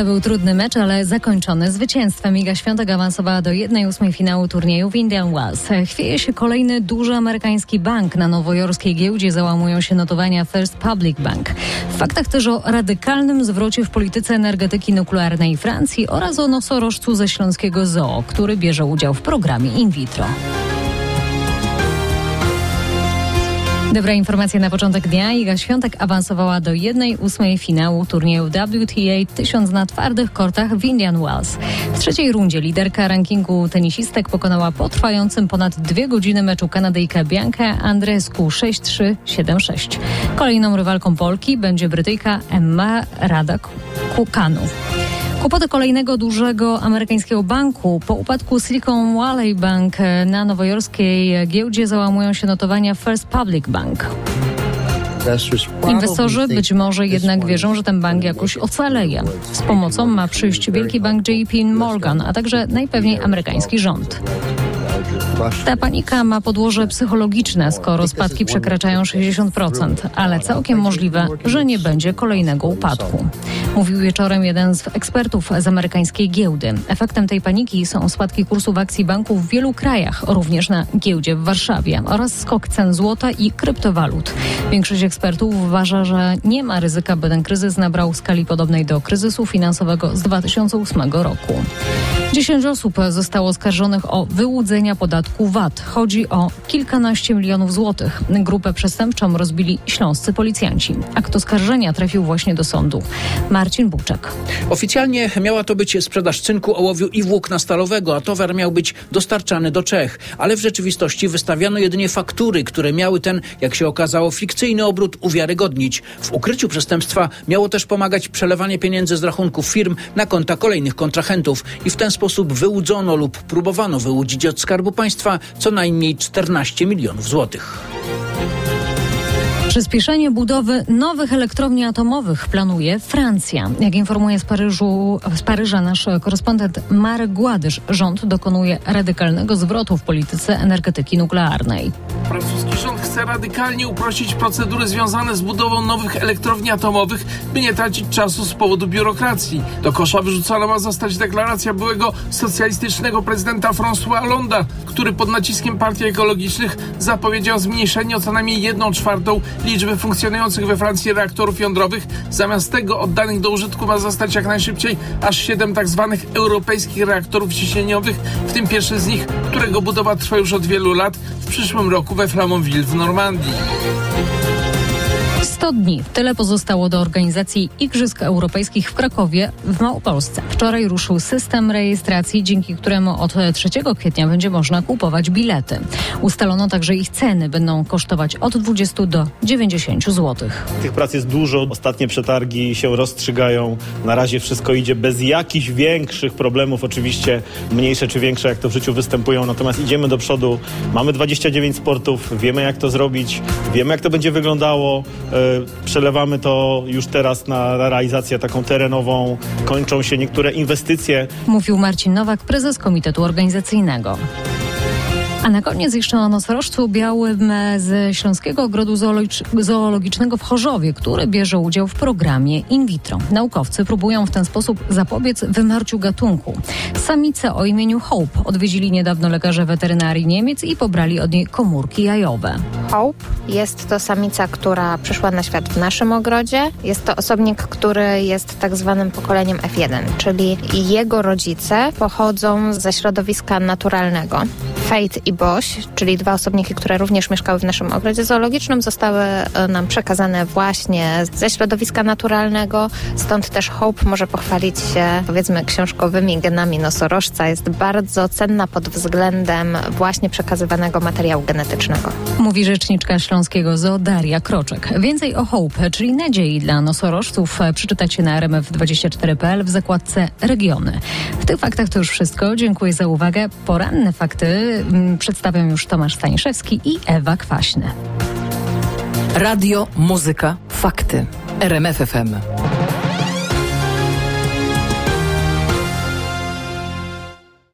To był trudny mecz, ale zakończony zwycięstwem. Iga Świątek awansowała do 1-8 finału turnieju w Indian Wells. Chwieje się kolejny duży amerykański bank. Na nowojorskiej giełdzie załamują się notowania First Public Bank. W faktach też o radykalnym zwrocie w polityce energetyki nuklearnej Francji oraz o nosorożcu ze śląskiego zoo, który bierze udział w programie in vitro. Dobra informacja na początek dnia. Iga Świątek awansowała do 1-8 finału turnieju WTA 1000 na twardych kortach w Indian Wells. W trzeciej rundzie liderka rankingu tenisistek pokonała po trwającym ponad dwie godziny meczu Kanadyjkę Biankę Andrescu 6-3, 7-6. Kolejną rywalką Polki będzie Brytyjka Emma Radak-Kukanu. Kłopoty kolejnego dużego amerykańskiego banku. Po upadku Silicon Valley Bank na nowojorskiej giełdzie załamują się notowania First Public Bank. Inwestorzy być może jednak wierzą, że ten bank jakoś ocaleje. Z pomocą ma przyjść wielki bank JP Morgan, a także najpewniej amerykański rząd. Ta panika ma podłoże psychologiczne, skoro spadki przekraczają 60%, ale całkiem możliwe, że nie będzie kolejnego upadku. Mówił wieczorem jeden z ekspertów z amerykańskiej giełdy. Efektem tej paniki są spadki kursów akcji banków w wielu krajach, również na giełdzie w Warszawie oraz skok cen złota i kryptowalut. Większość ekspertów uważa, że nie ma ryzyka, by ten kryzys nabrał skali podobnej do kryzysu finansowego z 2008 roku. 10 osób zostało oskarżonych o wyłudzenia podatku VAT. Chodzi o kilkanaście milionów złotych. Grupę przestępczą rozbili śląscy policjanci. Akt oskarżenia trafił właśnie do sądu. Marcin Buczek. Oficjalnie miała to być sprzedaż cynku, ołowiu i włókna stalowego, a towar miał być dostarczany do Czech. Ale w rzeczywistości wystawiano jedynie faktury, które miały ten, jak się okazało, fikcyjny obrót uwiarygodnić. W ukryciu przestępstwa miało też pomagać przelewanie pieniędzy z rachunków firm na konta kolejnych kontrahentów i w ten sposób wyłudzono lub próbowano wyłudzić od Skarbu Państwa co najmniej 14 milionów złotych. Przyspieszenie budowy nowych elektrowni atomowych planuje Francja. Jak informuje z, Paryżu, z Paryża nasz korespondent Marek Gładysz, rząd dokonuje radykalnego zwrotu w polityce energetyki nuklearnej. Chce radykalnie uprościć procedury związane z budową nowych elektrowni atomowych, by nie tracić czasu z powodu biurokracji. Do kosza wyrzucona ma zostać deklaracja byłego socjalistycznego prezydenta François Hollanda, który pod naciskiem partii ekologicznych zapowiedział zmniejszenie o co najmniej 1 czwartą liczby funkcjonujących we Francji reaktorów jądrowych. Zamiast tego oddanych do użytku ma zostać jak najszybciej aż 7 tak zwanych europejskich reaktorów ciśnieniowych, w tym pierwszy z nich, którego budowa trwa już od wielu lat, w przyszłym roku we Flamanville w Normandii. 100 dni. Tyle pozostało do organizacji Igrzysk Europejskich w Krakowie w Małopolsce. Wczoraj ruszył system rejestracji, dzięki któremu od 3 kwietnia będzie można kupować bilety. Ustalono także ich ceny. Będą kosztować od 20 do 90 zł. Tych prac jest dużo. Ostatnie przetargi się rozstrzygają. Na razie wszystko idzie bez jakichś większych problemów. Oczywiście mniejsze czy większe, jak to w życiu występują. Natomiast idziemy do przodu. Mamy 29 sportów. Wiemy, jak to zrobić. Wiemy, jak to będzie wyglądało. Przelewamy to już teraz na realizację taką terenową. Kończą się niektóre inwestycje. Mówił Marcin Nowak, prezes Komitetu Organizacyjnego. A na koniec jeszcze o nosorożcu białym z Śląskiego Ogrodu Zoologicznego w Chorzowie, który bierze udział w programie in vitro. Naukowcy próbują w ten sposób zapobiec wymarciu gatunku. Samicę o imieniu Hope odwiedzili niedawno lekarze weterynarii Niemiec i pobrali od niej komórki jajowe. Hope jest to samica, która przyszła na świat w naszym ogrodzie. Jest to osobnik, który jest tak zwanym pokoleniem F1, czyli jego rodzice pochodzą ze środowiska naturalnego. Fate i Boś, czyli dwa osobniki, które również mieszkały w naszym ogrodzie zoologicznym, zostały nam przekazane właśnie ze środowiska naturalnego. Stąd też Hope może pochwalić się, powiedzmy, książkowymi genami nosorożca. Jest bardzo cenna pod względem właśnie przekazywanego materiału genetycznego. Mówi rzeczniczka Śląskiego Zoo Daria Kroczek. Więcej o Hope, czyli nadziei dla nosorożców, przeczytacie na rmf24.pl w zakładce Regiony. W tych faktach to już wszystko. Dziękuję za uwagę. Poranne fakty przedstawią już Tomasz Staniszewski i Ewa Kwaśny. Radio, muzyka, fakty. RMF FM.